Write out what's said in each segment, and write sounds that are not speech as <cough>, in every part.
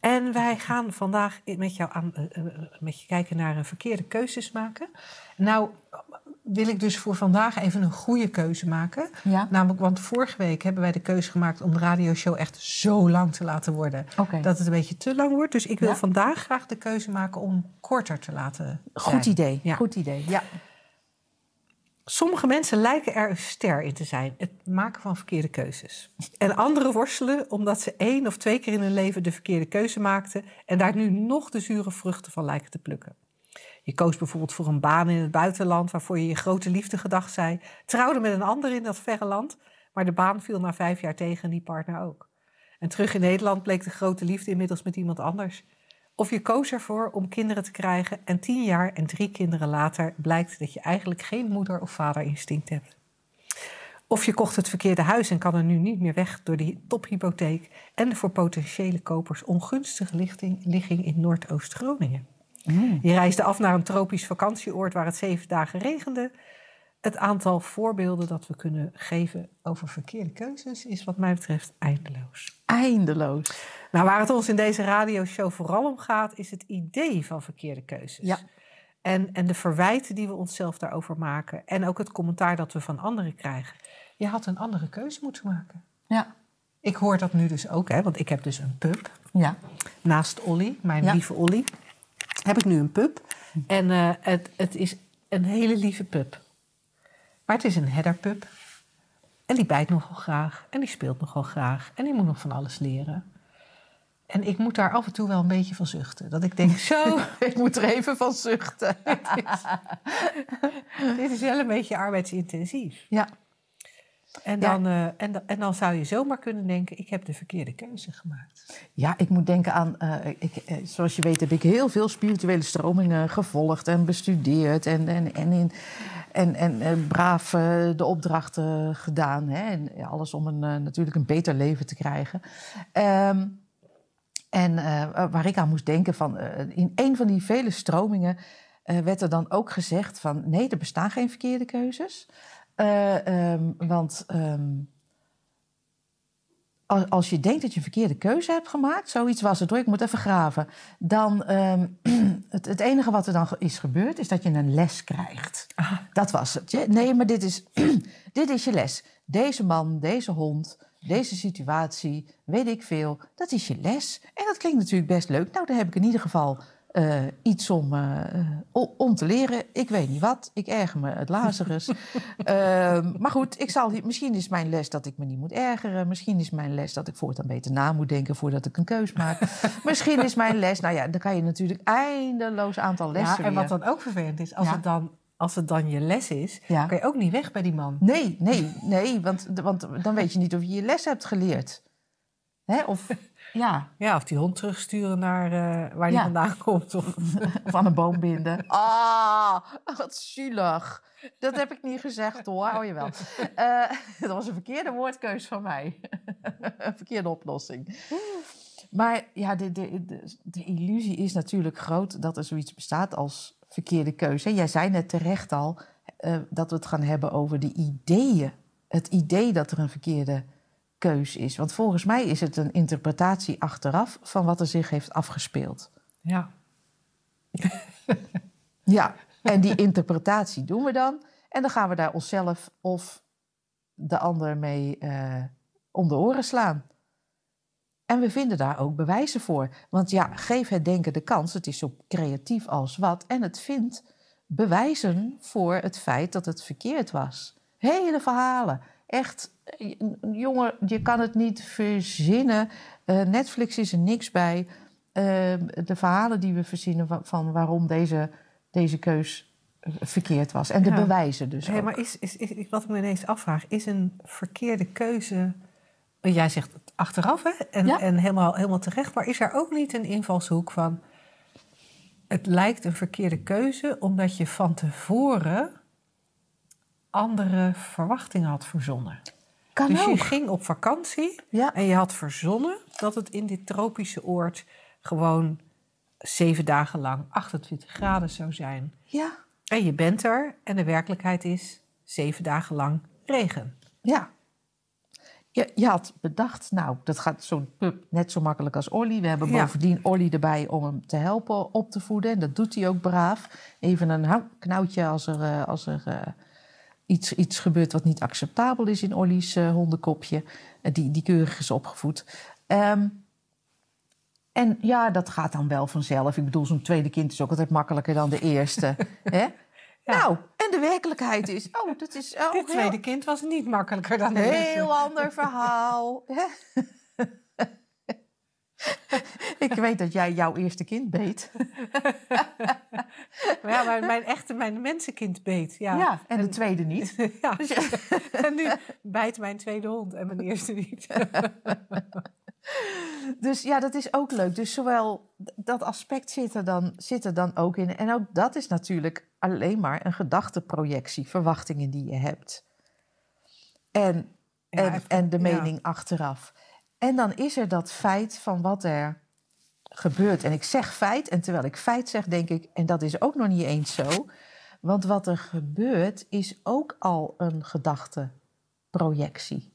En wij gaan vandaag met jou aan, uh, uh, met je kijken naar uh, verkeerde keuzes maken. Nou wil ik dus voor vandaag even een goede keuze maken. Ja. Namelijk, want vorige week hebben wij de keuze gemaakt om de radioshow echt zo lang te laten worden. Okay. Dat het een beetje te lang wordt. Dus ik wil Ja. vandaag graag de keuze maken om korter te laten zijn. Goed idee. Ja. Goed idee. Ja. Sommige mensen lijken er een ster in te zijn, het maken van verkeerde keuzes. En anderen worstelen omdat ze één of twee keer in hun leven de verkeerde keuze maakten en daar nu nog de zure vruchten van lijken te plukken. Je koos bijvoorbeeld voor een baan in het buitenland waarvoor je je grote liefde gedag zei, trouwde met een ander in dat verre land, maar de baan viel na vijf jaar tegen en die partner ook. En terug in Nederland bleek de grote liefde inmiddels met iemand anders. Of je koos ervoor om kinderen te krijgen en tien jaar en drie kinderen later blijkt dat je eigenlijk geen moeder- of vaderinstinct hebt. Of je kocht het verkeerde huis en kan er nu niet meer weg door die tophypotheek en de voor potentiële kopers ongunstige lichting, ligging in Noordoost-Groningen. Je reisde af naar een tropisch vakantieoord waar het zeven dagen regende. Het aantal voorbeelden dat we kunnen geven over verkeerde keuzes is wat mij betreft eindeloos. Eindeloos. Nou, waar het ons in deze radioshow vooral om gaat, is het idee van verkeerde keuzes. Ja. En, en de verwijten die we onszelf daarover maken. En ook het commentaar dat we van anderen krijgen. Je had een andere keuze moeten maken. Ja. Ik hoor dat nu dus ook, hè, want ik heb dus een pub. Ja. Naast Olly, mijn Ja. lieve Olly, heb ik nu een pub. En eh, het, het is een hele lieve pub. Maar het is een headerpub. En die bijt nogal graag. En die speelt nogal graag. En die moet nog van alles leren. En ik moet daar af en toe wel een beetje van zuchten. Dat ik denk, <laughs> zo, Ik moet er even van zuchten. <laughs> dit is wel een beetje arbeidsintensief. Ja. En Ja. dan, eh, en, dan- en dan zou je zomaar kunnen denken, ik heb de verkeerde keuze gemaakt. Ja, ik moet denken aan, eh, ik, eh, zoals je weet heb ik heel veel spirituele stromingen gevolgd en bestudeerd en, en, en, in, en, en eh, braaf de opdrachten gedaan. Hè? En alles om een, natuurlijk een beter leven te krijgen. Ehm, en waar ik aan moest denken, van, in een van die vele stromingen werd er dan ook gezegd van nee, er bestaan geen verkeerde keuzes. Eh, ehm, want ehm, als, als je denkt dat je een verkeerde keuze hebt gemaakt, zoiets was het hoor, ik moet even graven, dan ehm, <clears throat> het, het enige wat er dan is gebeurd, is dat je een les krijgt. Dat was het. Nee, maar dit is, <clears throat> dit is je les. Deze man, deze hond, deze situatie, weet ik veel, dat is je les. En dat klinkt natuurlijk best leuk. Nou, daar heb ik in ieder geval eh, iets om, eh, eh, om te leren. Ik weet niet wat, ik erger me het Lazarus. <laughs> Ehm, maar goed, ik zal, misschien is mijn les dat ik me niet moet ergeren. Misschien is mijn les dat ik voortaan beter na moet denken voordat ik een keus maak. <laughs> misschien is mijn les, nou ja, dan kan je natuurlijk eindeloos aantal lessen Ja, en wat dan ook vervelend is, als, Ja. het, dan, als het dan je les is, Ja. kan je ook niet weg bij die man. Nee, nee, nee, want, want dan weet je niet of je je les hebt geleerd. Hè? Of ja, Ja, of die hond terugsturen naar uh, waar die Ja. vandaan <laughs> komt. Of... <laughs> van een boom binden. Ah, wat zielig. Dat heb ik niet gezegd hoor, hou je wel. Uh, dat was een verkeerde woordkeus van mij. <laughs> een verkeerde oplossing. Maar ja, de, de, de, de, illusie is natuurlijk groot dat er zoiets bestaat als verkeerde keuze. Jij zei net terecht al uh, dat we het gaan hebben over de ideeën. Het idee dat er een verkeerde keus is. Want volgens mij is het een interpretatie achteraf van wat er zich heeft afgespeeld. Ja. <laughs> ja, en die interpretatie doen we dan. En dan gaan we daar onszelf of de ander mee uh, om de oren slaan. En we vinden daar ook bewijzen voor. Want ja, geef het denken de kans. Het is zo creatief als wat. En het vindt bewijzen voor het feit dat het verkeerd was. Hele verhalen. Echt, jongen, je kan het niet verzinnen. Uh, Netflix is er niks bij. Uh, de verhalen die we verzinnen van, van waarom deze, deze keus verkeerd was. En de Ja. bewijzen dus Hey, ook. maar is, is, is, wat ik me ineens afvraag, is een verkeerde keuze... Jij zegt achteraf, hè? En, Ja. en helemaal, helemaal terecht. Maar is er ook niet een invalshoek van... Het lijkt een verkeerde keuze omdat je van tevoren andere verwachtingen had verzonnen. Kan dus ook. je ging op vakantie Ja. en je had verzonnen dat het in dit tropische oord gewoon zeven dagen lang 28 graden zou zijn. Ja. En je bent er en de werkelijkheid is zeven dagen lang regen. Ja. Je, je had bedacht, nou, dat gaat zo'n pup net zo makkelijk als Olly. We hebben Ja. bovendien Olly erbij om hem te helpen op te voeden. En dat doet hij ook braaf. Even een knoutje als er, eh, als er eh, iets, iets gebeurt wat niet acceptabel is in Olly's eh, hondenkopje. Eh, die, die keurig is opgevoed. Ehm, en ja, dat gaat dan wel vanzelf. Ik bedoel, zo'n tweede kind is ook altijd makkelijker dan de eerste. <laughs> hè? Nou, en de werkelijkheid is... Oh, dat is... Oh, Dit heel- tweede kind was niet makkelijker dan de eerste. Heel ander verhaal. <laughs> <laughs> Ik weet dat jij jouw eerste kind beet. Maar <laughs> ja, maar mijn echte, mijn mensenkind beet. Ja. Ja, en de tweede niet. <laughs> Ja. En nu bijt mijn tweede hond en mijn eerste niet. Dus ja, dat is ook leuk. Dus zowel dat aspect zit er, dan, zit er dan ook in. En ook dat is natuurlijk alleen maar een gedachteprojectie, verwachtingen die je hebt. En, Ja, en, en de ja. mening achteraf. En dan is er dat feit van wat er gebeurt. En ik zeg feit, en terwijl ik feit zeg, denk ik, en dat is ook nog niet eens zo. Want wat er gebeurt is ook al een gedachteprojectie.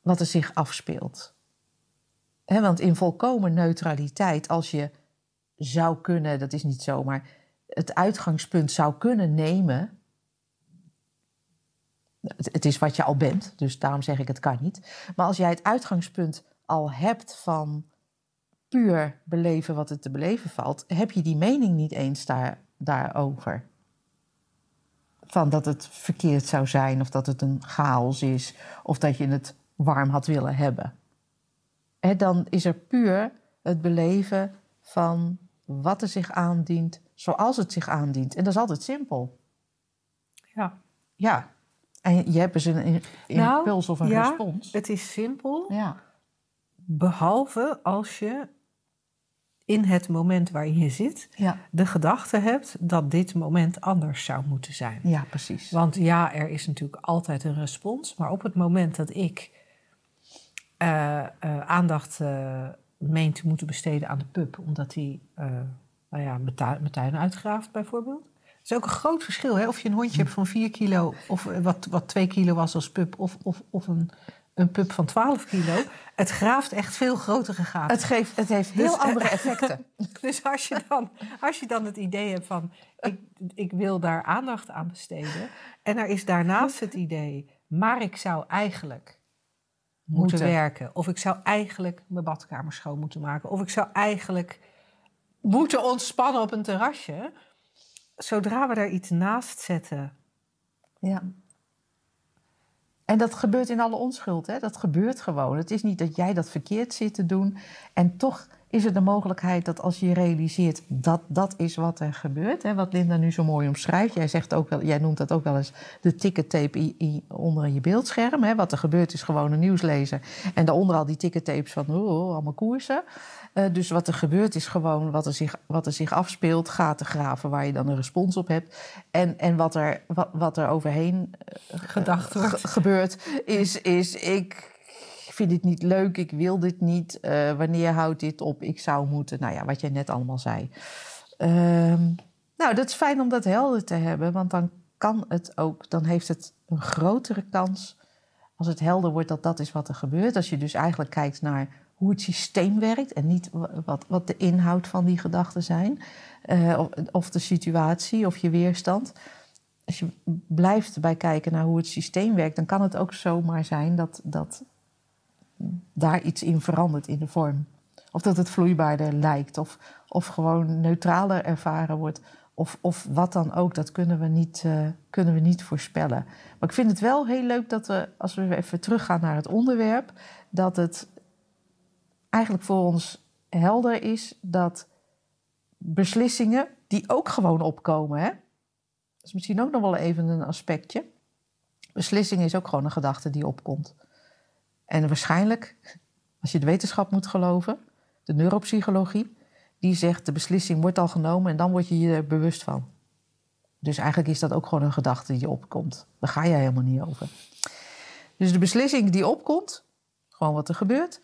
Wat er zich afspeelt. Want in volkomen neutraliteit, als je zou kunnen, dat is niet zo, maar het uitgangspunt zou kunnen nemen. Het, het is wat je al bent, dus daarom zeg ik het kan niet. Maar als jij het uitgangspunt al hebt van puur beleven wat er te beleven valt, heb je die mening niet eens daar, daarover. Van dat het verkeerd zou zijn, of dat het een chaos is, of dat je het warm had willen hebben. Hè, dan is er puur het beleven van wat er zich aandient, zoals het zich aandient. En dat is altijd simpel. Ja. Ja. En je hebt dus een Nou, impuls of een ja, respons. Het is simpel, Ja. behalve als je in het moment waarin je zit Ja. de gedachte hebt dat dit moment anders zou moeten zijn. ja, precies. Want ja, er is natuurlijk altijd een respons. Maar op het moment dat ik eh, eh, aandacht eh meen te moeten besteden aan de pup, omdat hij nou ja, mijn tuin uitgraaft bijvoorbeeld. Het is ook een groot verschil hè? of je een hondje hebt van 4 kilo, of eh, wat, wat 2 kilo was als pup, of, of, of een, een pup van 12 kilo. Het graaft echt veel grotere gaten. Het, geeft, het heeft heel Dus, eh, andere <laughs> effecten. Dus als je dan, als je dan het idee hebt van, ik, ik wil daar aandacht aan besteden. En er is daarnaast het idee, maar ik zou eigenlijk moeten, Moeten. werken. Of ik zou eigenlijk mijn badkamer schoon moeten maken. Of ik zou eigenlijk moeten ontspannen op een terrasje. Zodra we daar iets naast zetten. Ja. En dat gebeurt in alle onschuld, hè? dat gebeurt gewoon. Het is niet dat jij dat verkeerd zit te doen. En toch is er de mogelijkheid dat als je realiseert dat dat is wat er gebeurt, hè, wat Linda nu zo mooi omschrijft. Jij, zegt ook wel, jij noemt dat ook wel eens de tickettape onder je beeldscherm. Hè. Wat er gebeurt is gewoon een nieuwslezer. En daaronder al die tickettapes van oh, allemaal koersen. Eh, dus wat er gebeurt is gewoon wat er zich, wat er zich afspeelt, gaten graven waar je dan een respons op hebt. En, en wat, er, wat, wat er overheen Gedacht wordt. ge- gebeurt, is, is ik vind dit niet leuk, ik wil dit niet. eh, wanneer houdt dit op? Ik zou moeten. Nou ja, wat jij net allemaal zei. Ehm, nou, dat is fijn om dat helder te hebben, want dan kan het ook, dan heeft het een grotere kans als het helder wordt dat dat is wat er gebeurt. Als je dus eigenlijk kijkt naar hoe het systeem werkt en niet wa- wat, wat de inhoud van die gedachten zijn, eh, of, of de situatie of je weerstand. Als je blijft bij kijken naar hoe het systeem werkt, dan kan het ook zomaar zijn dat, dat daar iets in verandert in de vorm. Of dat het vloeibaarder lijkt, of, of gewoon neutraler ervaren wordt. Of, of wat dan ook, dat kunnen we, niet, eh, kunnen we niet voorspellen. Maar ik vind het wel heel leuk dat we, als we even teruggaan naar het onderwerp, dat het eigenlijk voor ons helder is dat beslissingen die ook gewoon opkomen, hè? dat is misschien ook nog wel even een aspectje. Beslissing is ook gewoon een gedachte die opkomt. En waarschijnlijk, als je de wetenschap moet geloven, de neuropsychologie, die zegt de beslissing wordt al genomen en dan word je je er bewust van. Dus eigenlijk is dat ook gewoon een gedachte die opkomt. Daar ga je helemaal niet over. Dus de beslissing die opkomt, gewoon wat er gebeurt,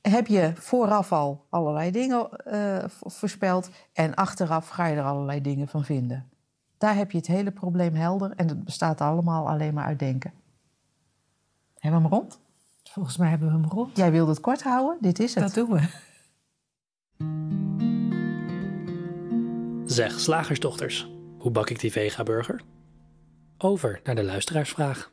heb je vooraf al allerlei dingen uh, voorspeld en achteraf ga je er allerlei dingen van vinden. Daar heb je het hele probleem helder en het bestaat allemaal alleen maar uit denken. Hebben we hem rond? Volgens mij hebben we hem rond. Jij wilde het kort houden, dit is het. Dat doen we. Zeg, slagersdochters, hoe bak ik die vega-burger? Over naar de luisteraarsvraag.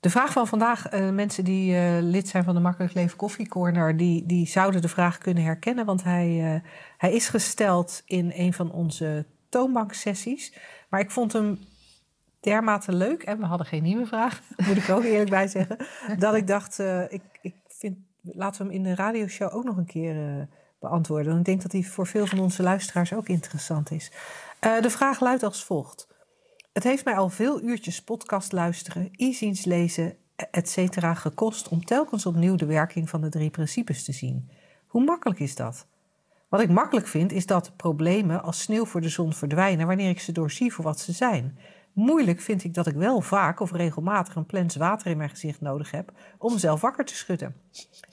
De vraag van vandaag, uh, mensen die uh, lid zijn van de Makkelijk Leven Koffie Corner, die, die zouden de vraag kunnen herkennen, want hij, uh, hij is gesteld in een van onze toonbanksessies. Maar ik vond hem dermate leuk, en we hadden geen nieuwe vraag, <laughs> moet ik ook eerlijk bij zeggen, dat ik dacht, ik, ik vind, laten we hem in de radioshow ook nog een keer beantwoorden. Want ik denk dat hij voor veel van onze luisteraars ook interessant is. de vraag luidt als volgt. Het heeft mij al veel uurtjes podcast luisteren, e-ziens lezen, etc. gekost om telkens opnieuw de werking van de drie principes te zien. Hoe makkelijk is dat? Wat ik makkelijk vind is dat problemen als sneeuw voor de zon verdwijnen wanneer ik ze doorzie voor wat ze zijn. Moeilijk vind ik dat ik wel vaak of regelmatig een plens water in mijn gezicht nodig heb om mezelf wakker te schudden.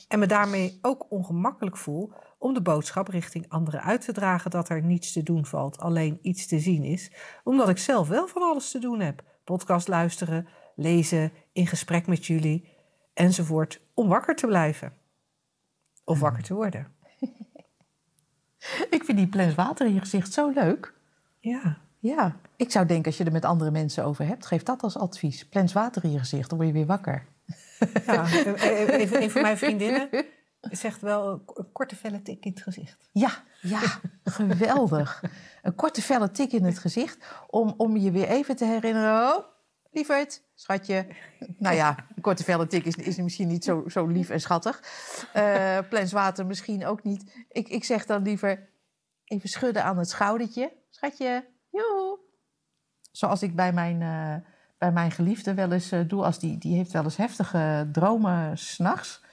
En me daarmee ook ongemakkelijk voel om de boodschap richting anderen uit te dragen dat er niets te doen valt, alleen iets te zien is, omdat ik zelf wel van alles te doen heb. Podcast luisteren, lezen, in gesprek met jullie enzovoort, om wakker te blijven. Of wakker te worden. <laughs> Ik vind die plens water in je gezicht zo leuk. Ja. Ja, ik zou denken als je er met andere mensen over hebt, geef dat als advies. Plens water in je gezicht, dan word je weer wakker. Ja, een van mijn vriendinnen zegt wel een korte felle tik in het gezicht. Ja, ja, geweldig. Een korte felle tik in het gezicht om, om je weer even te herinneren. Oh, lieverd, schatje. Nou ja, een korte felle tik is, is misschien niet zo, zo lief en schattig. Uh, plenswater misschien ook niet. Ik, ik zeg dan liever even schudden aan het schoudertje. Schatje, Zoals ik bij mijn, uh, bij mijn geliefde wel eens uh, doe. Als die, die heeft wel eens heftige dromen s'nachts.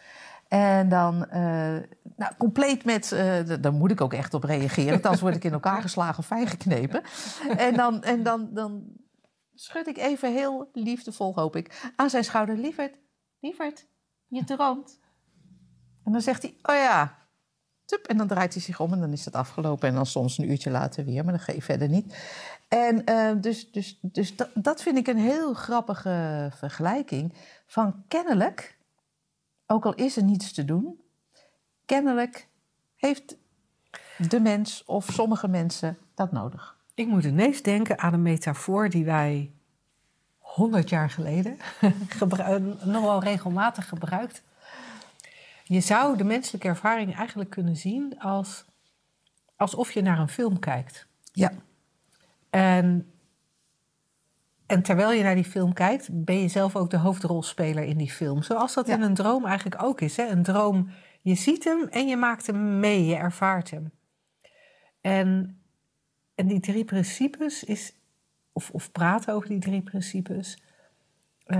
En dan uh, nou, compleet met, uh, daar moet ik ook echt op reageren, anders word ik in elkaar <laughs> geslagen of fijn geknepen. En, dan, en dan, dan schud ik even heel liefdevol, hoop ik, aan zijn schouder. Lieverd, lieverd, je droomt. En dan zegt hij, oh ja. En dan draait hij zich om en dan is het afgelopen. En dan soms een uurtje later weer, maar dat ga je verder niet. En uh, dus, dus, dus dat, dat vind ik een heel grappige vergelijking. Van kennelijk ook al is er niets te doen, kennelijk heeft de mens of sommige mensen dat nodig. Ik moet ineens denken aan een metafoor die wij honderd jaar geleden <laughs> nogal regelmatig gebruikt. Je zou de menselijke ervaring eigenlijk kunnen zien als alsof je naar een film kijkt. Ja. En en terwijl je naar die film kijkt, ben je zelf ook de hoofdrolspeler in die film. Zoals dat in een droom eigenlijk ook is. Hè? Een droom, je ziet hem en je maakt hem mee, je ervaart hem. En, en die drie principes is, of, of praten over die drie principes. Uh,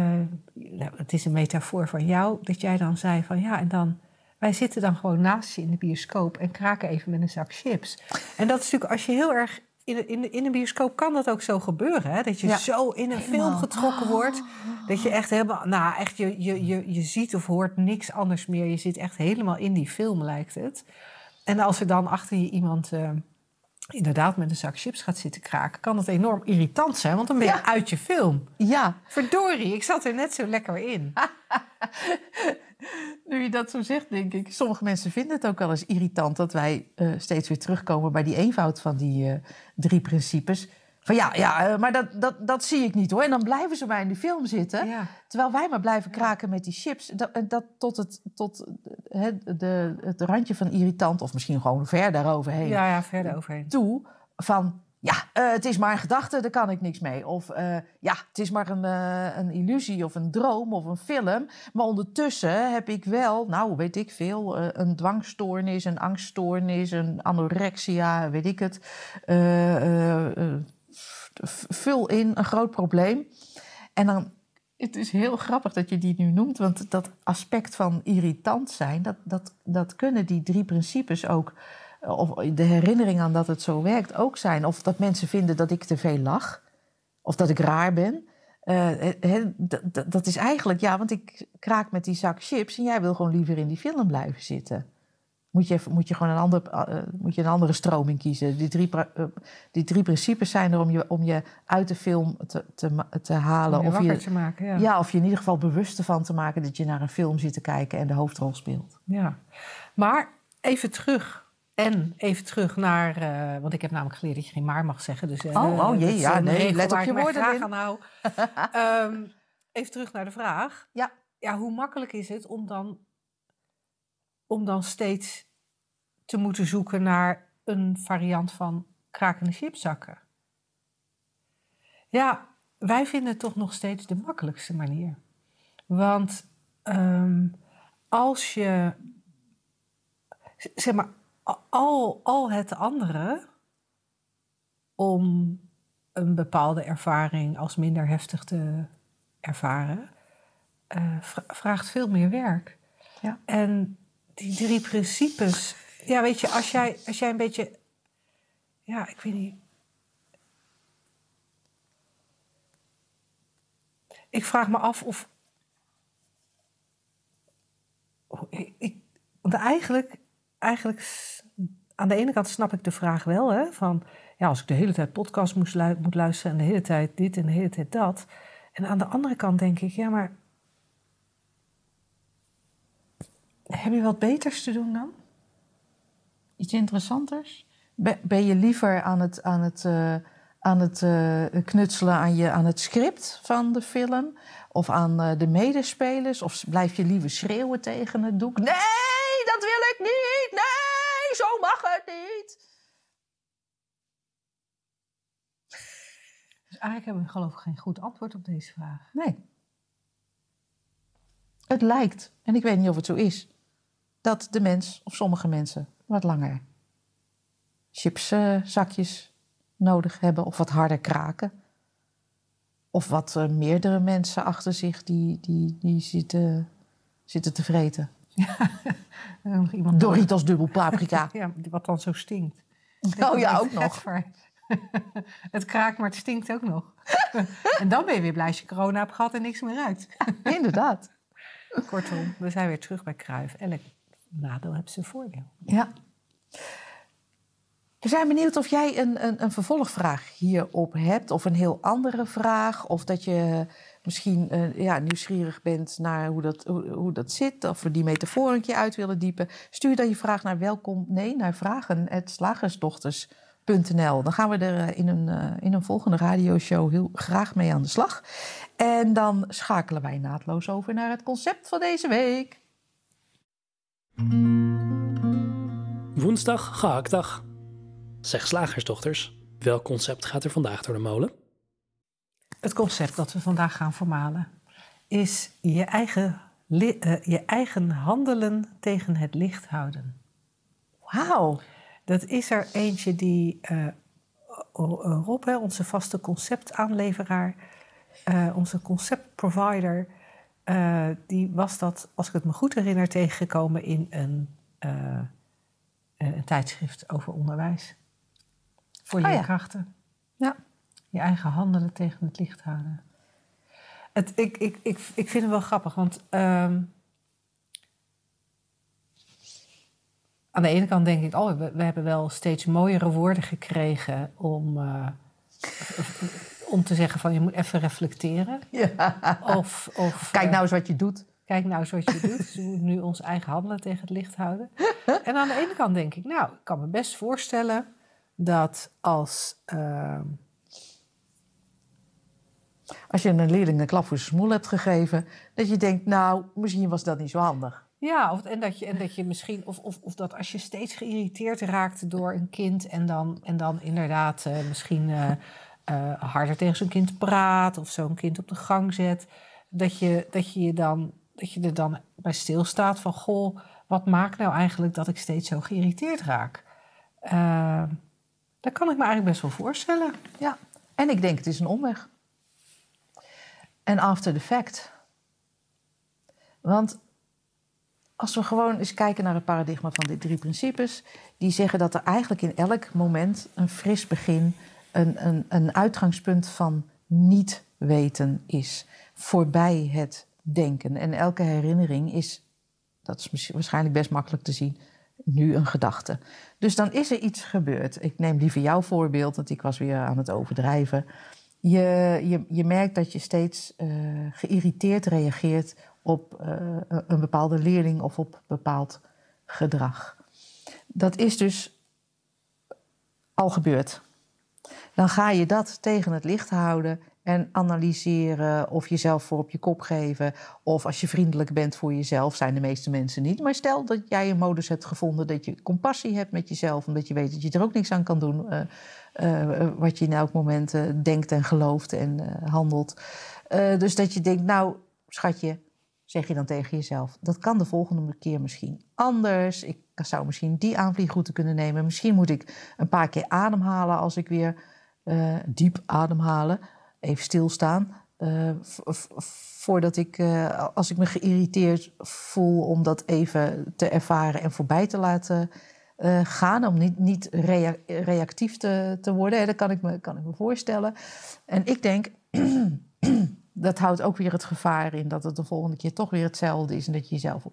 nou, het is een metafoor van jou, dat jij dan zei van ja, en dan. Wij zitten dan gewoon naast je in de bioscoop en kraken even met een zak chips. En dat is natuurlijk als je heel erg in, in, in een bioscoop kan dat ook zo gebeuren. Hè? Dat je zo in een film getrokken wordt. Dat je echt helemaal, nou echt, je, je, je, je ziet of hoort niks anders meer. Je zit echt helemaal in die film, lijkt het. En als er dan achter je iemand uh, inderdaad met een zak chips gaat zitten kraken, kan dat enorm irritant zijn, want dan ben je ja. uit je film. Ja. Verdorie, ik zat er net zo lekker in. <laughs> Nu je dat zo zegt, denk ik. Sommige mensen vinden het ook wel eens irritant dat wij uh, steeds weer terugkomen bij die eenvoud van die uh, drie principes. Van ja, ja uh, maar dat, dat, dat zie ik niet hoor. En dan blijven ze maar in de film zitten. Ja. Terwijl wij maar blijven kraken met die chips. Dat, dat tot, het, tot het, de, het randje van irritant, of misschien gewoon ver daaroverheen. Ja, ja ver daaroverheen. Toe van ja, uh, het is maar een gedachte, daar kan ik niks mee. Of uh, ja, het is maar een, uh, een illusie of een droom of een film. Maar ondertussen heb ik wel, nou weet ik veel, een dwangstoornis, een angststoornis, een anorexia, weet ik het. Vul in, een groot probleem. En dan Het is heel grappig dat je die nu noemt, want dat aspect van irritant zijn, dat, dat, dat kunnen die drie principes ook, of de herinnering aan dat het zo werkt ook zijn. Of dat mensen vinden dat ik te veel lach, of dat ik raar ben. Uh, dat is eigenlijk, ja, want ik kraak met die zak chips en jij wil gewoon liever in die film blijven zitten. Moet je, moet je gewoon een, ander, uh, moet je een andere stroming kiezen. Die drie, uh, die drie principes zijn er om je, om je uit de film te, te, te halen. Om je of je, te maken, ja. ja. of je in ieder geval bewust ervan te maken dat je naar een film zit te kijken en de hoofdrol speelt. Ja, maar even terug. En even terug naar, uh, want ik heb namelijk geleerd dat je geen maar mag zeggen. Dus, oh, oh jee, ja, nee, let op je woorden. graag aan hou. um, <laughs> even terug naar de vraag. Ja. Ja, hoe makkelijk is het om dan, om dan steeds te moeten zoeken naar een variant van krakende chipzakken? Ja, wij vinden het toch nog steeds de makkelijkste manier. Want um, als je, zeg maar, al, al het andere om een bepaalde ervaring als minder heftig te ervaren, uh, vraagt veel meer werk. Ja. En die drie principes, ja, weet je, als jij, als jij een beetje, ja, ik weet niet. Ik vraag me af of. Ik, ik, want eigenlijk eigenlijk, aan de ene kant snap ik de vraag wel, hè, van ja, als ik de hele tijd podcast moest moet luisteren en de hele tijd dit en de hele tijd dat. En aan de andere kant denk ik, ja, maar heb je wat beters te doen dan? Iets interessanters? Ben je liever aan het, aan het, uh, aan het uh, knutselen aan, je, aan het script van de film? Of aan uh, de medespelers? Of blijf je liever schreeuwen tegen het doek? Nee, dat wil ik niet! Nee, zo mag het niet! <laughs> Dus eigenlijk hebben we geloof ik geen goed antwoord op deze vraag. Nee. Het lijkt, en ik weet niet of het zo is, dat de mens, of sommige mensen, wat langer chipszakjes nodig hebben of wat harder kraken. Of wat uh, meerdere mensen achter zich die, die, die zitten, zitten te vreten. Ja, <laughs> nog iemand Doritos dubbel paprika. <laughs> ja, wat dan zo stinkt. Oh ja, ook nog. <laughs> het kraakt, maar het stinkt ook nog. en dan ben je weer blij als je corona hebt gehad en niks meer ruikt. Inderdaad. Kortom, we zijn weer terug bij Kruif. Elk nadeel heeft zijn voordeel. Ja. We zijn benieuwd of jij een, een, een, vervolgvraag hierop hebt, of een heel andere vraag, of dat je misschien uh, ja, nieuwsgierig bent naar hoe dat, hoe, dat zit, of we die metafoor een keer uit willen diepen. Stuur dan je vraag naar welkom, nee, naar vragen.slagersdochters.nl. Dan gaan we er eh, in een, uh, in een volgende radioshow heel graag mee aan de slag. En dan schakelen wij naadloos over naar het concept van deze week. Woensdag, gehaktdag. Zeg slagersdochters, welk concept gaat er vandaag door de molen? Het concept dat we vandaag gaan vermalen is je eigen, uh, je eigen handelen tegen het licht houden. Wauw. Dat is er eentje die uh, Rob, hè, onze vaste conceptaanleveraar, uh, onze conceptprovider, die was dat, als ik het me goed herinner, tegengekomen in een, een tijdschrift over onderwijs. Voor je Oh ja. krachten. Ja. Je eigen handelen tegen het licht houden. Het, ik, ik, ik, ik vind het wel grappig, want ehm, aan de ene kant denk ik, oh, we, we hebben wel steeds mooiere woorden gekregen om, eh, om te zeggen van je moet even reflecteren. <laughs> ja. Of, of Kijk eh, nou eens wat je doet. Kijk nou eens wat je doet. Dus we moeten nu ons eigen handelen tegen het licht houden. <laughs> En aan de ene kant denk ik, nou, ik kan me best voorstellen dat als. ehm, Als je een leerling een klap voor zijn smoel hebt gegeven, dat je denkt, nou, misschien was dat niet zo handig. ja, of, en, dat je, en dat je misschien. Of, of, of dat als je steeds geïrriteerd raakt door een kind. en dan, en dan inderdaad eh, misschien eh, eh, harder tegen zo'n kind praat. of zo'n kind op de gang zet. dat je, dat je, je dan, dat je er dan bij stilstaat van: goh, wat maakt nou eigenlijk dat ik steeds zo geïrriteerd raak? Eh, dat kan ik me eigenlijk best wel voorstellen. Ja, en ik denk het is een omweg. en after the fact. Want als we gewoon eens kijken naar het paradigma van die drie principes, die zeggen dat er eigenlijk in elk moment een fris begin, een, een, een uitgangspunt van niet weten is, voorbij het denken. En elke herinnering is, dat is waarschijnlijk best makkelijk te zien, nu een gedachte. Dus dan is er iets gebeurd. Ik neem liever jouw voorbeeld, want ik was weer aan het overdrijven. Je, je, je merkt dat je steeds uh, geïrriteerd reageert op uh, een bepaalde leerling of op bepaald gedrag. Dat is dus al gebeurd. Dan ga je dat tegen het licht houden en analyseren of jezelf voor op je kop geven. Of als je vriendelijk bent voor jezelf, zijn de meeste mensen niet. Maar stel dat jij een modus hebt gevonden dat je compassie hebt met jezelf, omdat je weet dat je er ook niks aan kan doen. Uh, uh, wat je in elk moment denkt en gelooft en handelt. dus dat je denkt, nou, schatje, zeg je dan tegen jezelf. Dat kan de volgende keer misschien anders. Ik zou misschien die aanvliegroute kunnen nemen. Misschien moet ik een paar keer ademhalen als ik weer diep ademhalen even stilstaan. Uh, voordat ik, uh, als ik me geïrriteerd voel, om dat even te ervaren en voorbij te laten gaan. Om niet, niet rea reactief te, te worden. dat kan ik, me, kan ik me voorstellen. En ik denk, <clears throat> dat houdt ook weer het gevaar in dat het de volgende keer toch weer hetzelfde is. En dat je jezelf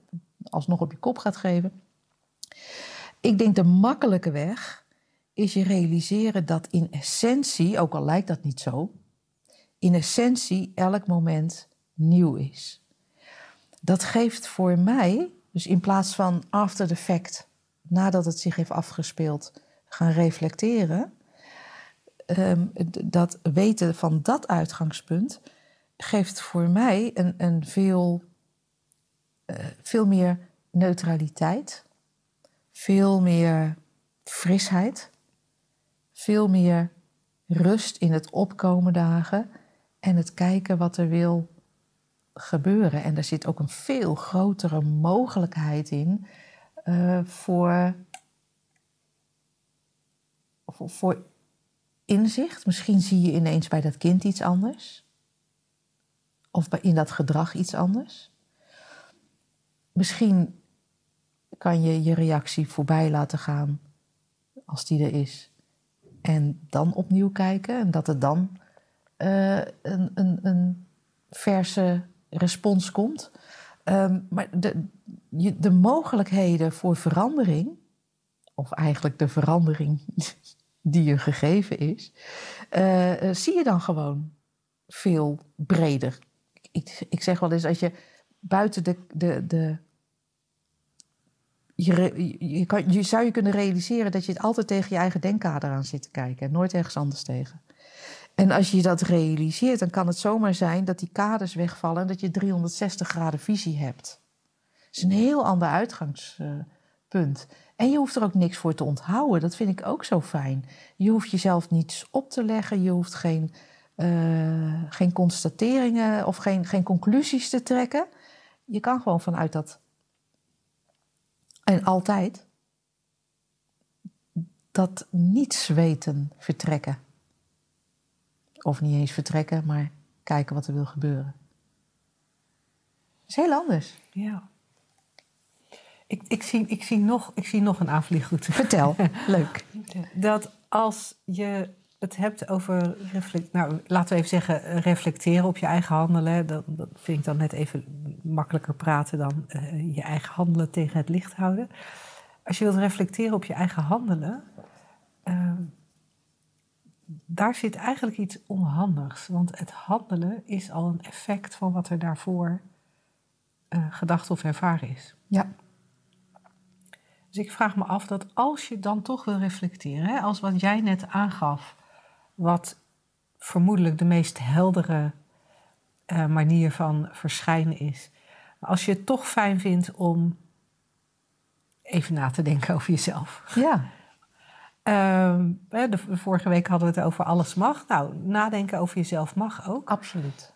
alsnog op je kop gaat geven. Ik denk de makkelijke weg is je realiseren dat in essentie, ook al lijkt dat niet zo, in essentie elk moment nieuw is. Dat geeft voor mij, dus in plaats van after the fact, nadat het zich heeft afgespeeld, gaan reflecteren, ehm, dat weten van dat uitgangspunt geeft voor mij een, een veel, uh, veel meer neutraliteit, veel meer frisheid, veel meer rust in het opkomen dagen en het kijken wat er wil gebeuren. En daar zit ook een veel grotere mogelijkheid in uh, voor, voor, voor inzicht. Misschien zie je ineens bij dat kind iets anders. Of bij, in dat gedrag iets anders. Misschien kan je je reactie voorbij laten gaan als die er is. En dan opnieuw kijken en dat het dan uh, een, een, een, verse respons komt. Um, maar de, de mogelijkheden voor verandering, of eigenlijk de verandering <laughs> die je gegeven is, uh, zie je dan gewoon veel breder. Ik, ik zeg wel eens, als je buiten de. de, de je, je, zou je kunnen realiseren dat je het altijd tegen je eigen denkkader aan zit te kijken en nooit ergens anders tegen. En als je dat realiseert, dan kan het zomaar zijn dat die kaders wegvallen en dat je 360 graden visie hebt. Dat is een heel ander uitgangspunt. En je hoeft er ook niks voor te onthouden. Dat vind ik ook zo fijn. Je hoeft jezelf niets op te leggen. Je hoeft geen, uh, geen constateringen of geen, geen conclusies te trekken. Je kan gewoon vanuit dat. En altijd dat niets weten vertrekken. Of niet eens vertrekken, maar kijken wat er wil gebeuren. Dat is heel anders. Ja. Ik, ik, zie, ik, zie, nog, ik zie nog een aanvliegroute. Vertel, <laughs> leuk. Dat als je het hebt over, reflect, nou, laten we even zeggen, reflecteren op je eigen handelen. Dat, dat vind ik dan net even makkelijker praten dan uh, je eigen handelen tegen het licht houden. Als je wilt reflecteren op je eigen handelen, uh, daar zit eigenlijk iets onhandigs. Want het handelen is al een effect van wat er daarvoor uh, gedacht of ervaren is. Ja. Dus ik vraag me af dat als je dan toch wil reflecteren, hè, als wat jij net aangaf, wat vermoedelijk de meest heldere uh, manier van verschijnen is, als je het toch fijn vindt om even na te denken over jezelf. Ja. Uh, de, vorige week hadden we het over alles mag. Nou, nadenken over jezelf mag ook. Absoluut.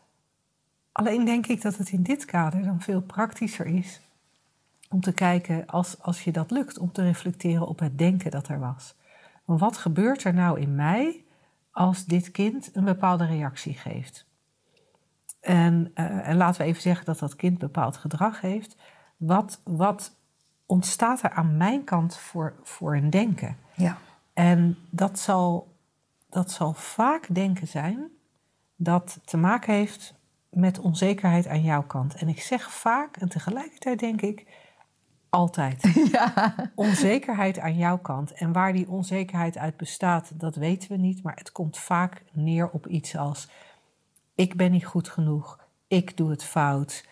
Alleen denk ik dat het in dit kader dan veel praktischer is om te kijken, als, als je dat lukt, om te reflecteren op het denken dat er was. Want wat gebeurt er nou in mij als dit kind een bepaalde reactie geeft? En, uh, en laten we even zeggen dat dat kind bepaald gedrag heeft. Wat, wat ontstaat er aan mijn kant voor, voor een denken? Ja. En dat zal, dat zal vaak denken zijn dat te maken heeft met onzekerheid aan jouw kant. En ik zeg vaak en tegelijkertijd denk ik altijd. <laughs> Ja. Onzekerheid aan jouw kant. En waar die onzekerheid uit bestaat, dat weten we niet. Maar het komt vaak neer op iets als: ik ben niet goed genoeg, ik doe het fout,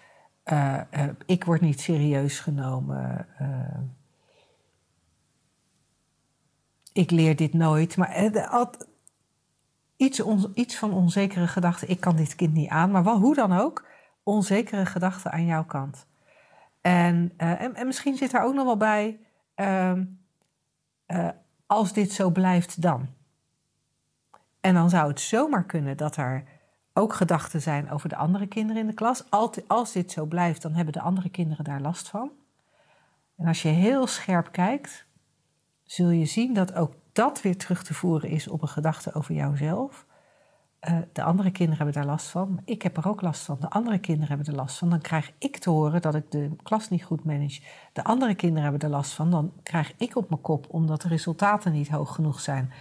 uh, uh, ik word niet serieus genomen. Uh, ik leer dit nooit. Maar iets, on, iets van onzekere gedachten. Ik kan dit kind niet aan. Maar wel, hoe dan ook, onzekere gedachten aan jouw kant. En, uh, en, en, misschien zit daar ook nog wel bij, uh, uh, als dit zo blijft dan. En dan zou het zomaar kunnen dat er ook gedachten zijn over de andere kinderen in de klas. Als dit zo blijft, dan hebben de andere kinderen daar last van. En als je heel scherp kijkt, zul je zien dat ook dat weer terug te voeren is op een gedachte over jouzelf. Uh, de andere kinderen hebben daar last van. Ik heb er ook last van. De andere kinderen hebben er last van. Dan krijg ik te horen dat ik de klas niet goed manage. De andere kinderen hebben er last van. Dan krijg ik op mijn kop omdat de resultaten niet hoog genoeg zijn.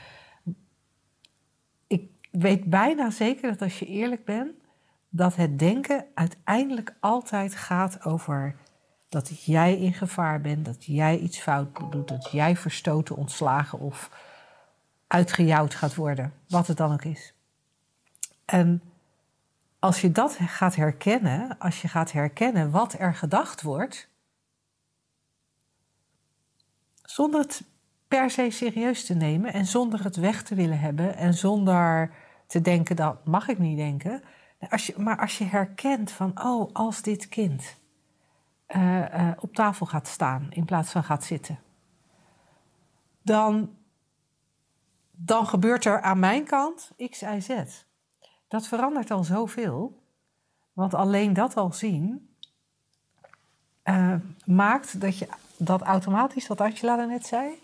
Ik weet bijna zeker dat als je eerlijk bent, dat het denken uiteindelijk altijd gaat over dat jij in gevaar bent, dat jij iets fout doet, dat jij verstoten, ontslagen of uitgejouwd gaat worden, wat het dan ook is. En als je dat gaat herkennen, als je gaat herkennen wat er gedacht wordt, zonder het per se serieus te nemen en zonder het weg te willen hebben en zonder te denken dat mag ik niet denken, als je, maar als je herkent van oh als dit kind uh, uh, op tafel gaat staan in plaats van gaat zitten, dan, dan gebeurt er aan mijn kant X, Y, Z. Dat verandert al zoveel. Want alleen dat al zien uh, maakt dat je dat automatisch, wat Angela net zei,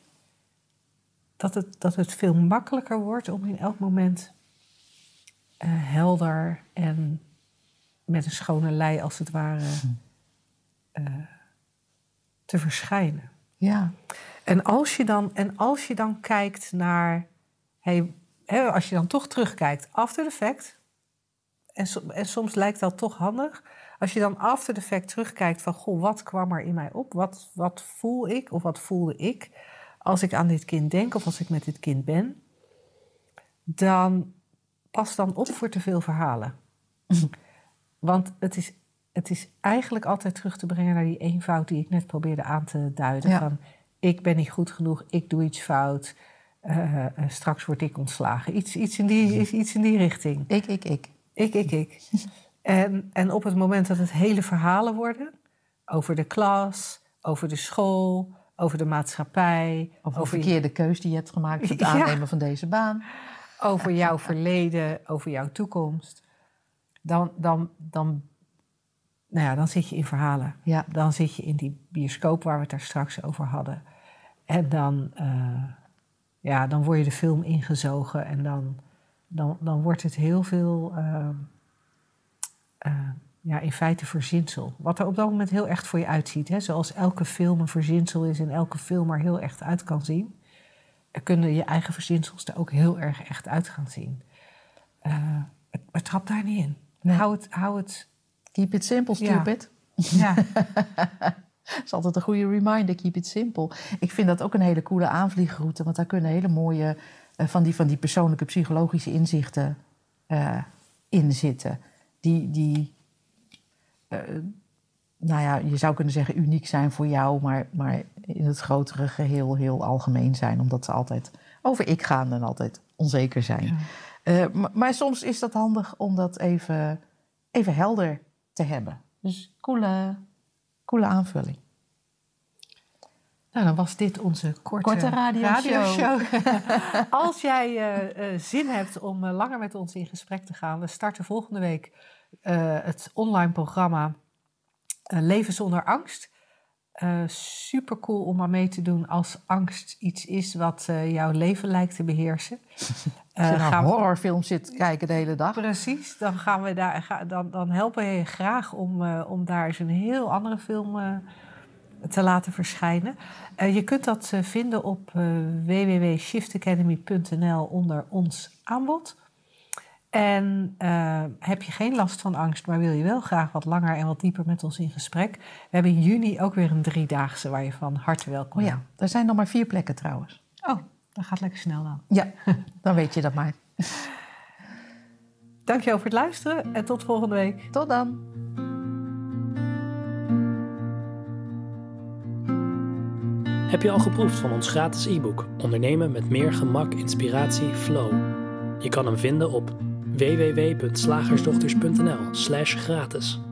dat het, dat het veel makkelijker wordt om in elk moment uh, helder en met een schone lei als het ware uh, te verschijnen. Ja. En als je dan, en als je dan kijkt naar, hey, hè, als je dan toch terugkijkt, after the fact, en, en, soms lijkt dat toch handig. Als je dan after the fact terugkijkt van, goh, wat kwam er in mij op? Wat, wat voel ik of wat voelde ik als ik aan dit kind denk of als ik met dit kind ben? Dan pas dan op voor te veel verhalen. <laughs> Want het is, het is eigenlijk altijd terug te brengen naar die eenvoud die ik net probeerde aan te duiden. Ja. Van, ik ben niet goed genoeg, ik doe iets fout, uh, uh, straks word ik ontslagen. Iets, iets, in die, iets in die richting. Ik, ik, ik. Ik, ik, ik. <laughs> en, en op het moment dat het hele verhalen worden, over de klas, over de school, over de maatschappij. Over de verkeerde keus die je hebt gemaakt voor het <laughs> Ja. aannemen van deze baan. over jouw verleden, over jouw toekomst, dan, dan, dan, nou ja, dan zit je in verhalen. Ja. Dan zit je in die bioscoop waar we het daar straks over hadden. En dan, eh, ja, dan word je de film ingezogen en dan, dan, dan wordt het heel veel, eh, eh, ja, in feite verzinsel. Wat er op dat moment heel echt voor je uitziet. Hè? Zoals elke film een verzinsel is en elke film er heel echt uit kan zien. Er kunnen je eigen verzinsels er ook heel erg echt uit gaan zien. Eh, het- maar trap daar niet in. Nee. Hou het, hou het, Keep it simple, Ja. stupid. ja, <laughs> Dat <laughs> is altijd een goede reminder, keep it simple. Ik vind dat ook een hele coole aanvliegroute, want daar kunnen hele mooie eh, van, die, van die persoonlijke psychologische inzichten eh, in zitten. Die, die eh, nou ja, je zou kunnen zeggen uniek zijn voor jou, maar, maar in het grotere geheel heel algemeen zijn, omdat ze altijd over ik gaan en altijd onzeker zijn. Maar, maar soms is dat handig om dat even, even helder te hebben. Dus coole, coole aanvulling. Nou, dan was dit onze korte, Korte radioshow. radioshow. <laughs> Als jij eh, eh, zin hebt om eh, langer met ons in gesprek te gaan, we starten volgende week het online programma Leven zonder angst. Uh, super cool om aan mee te doen als angst iets is wat uh, jouw leven lijkt te beheersen. <laughs> Als je naar horrorfilm zit kijken de hele dag. Precies, dan, gaan we daar, ga, dan, dan helpen we je graag om, uh, om daar eens een heel andere film te laten verschijnen. je kunt dat vinden op www.shiftacademy.nl onder ons aanbod. En uh, heb je geen last van angst, maar wil je wel graag wat langer en wat dieper met ons in gesprek? We hebben in juni ook weer een driedaagse waar je van harte welkom bent. Oh ja, er zijn nog maar vier plekken trouwens. Oh, dat gaat lekker snel dan. Ja, dan weet je dat maar. <laughs> Dankjewel voor het luisteren en tot volgende week. Tot dan. Heb je al geproefd van ons gratis e-book Ondernemen met meer gemak, inspiratie, flow? Je kan hem vinden op www.slagersdochters.nl/gratis.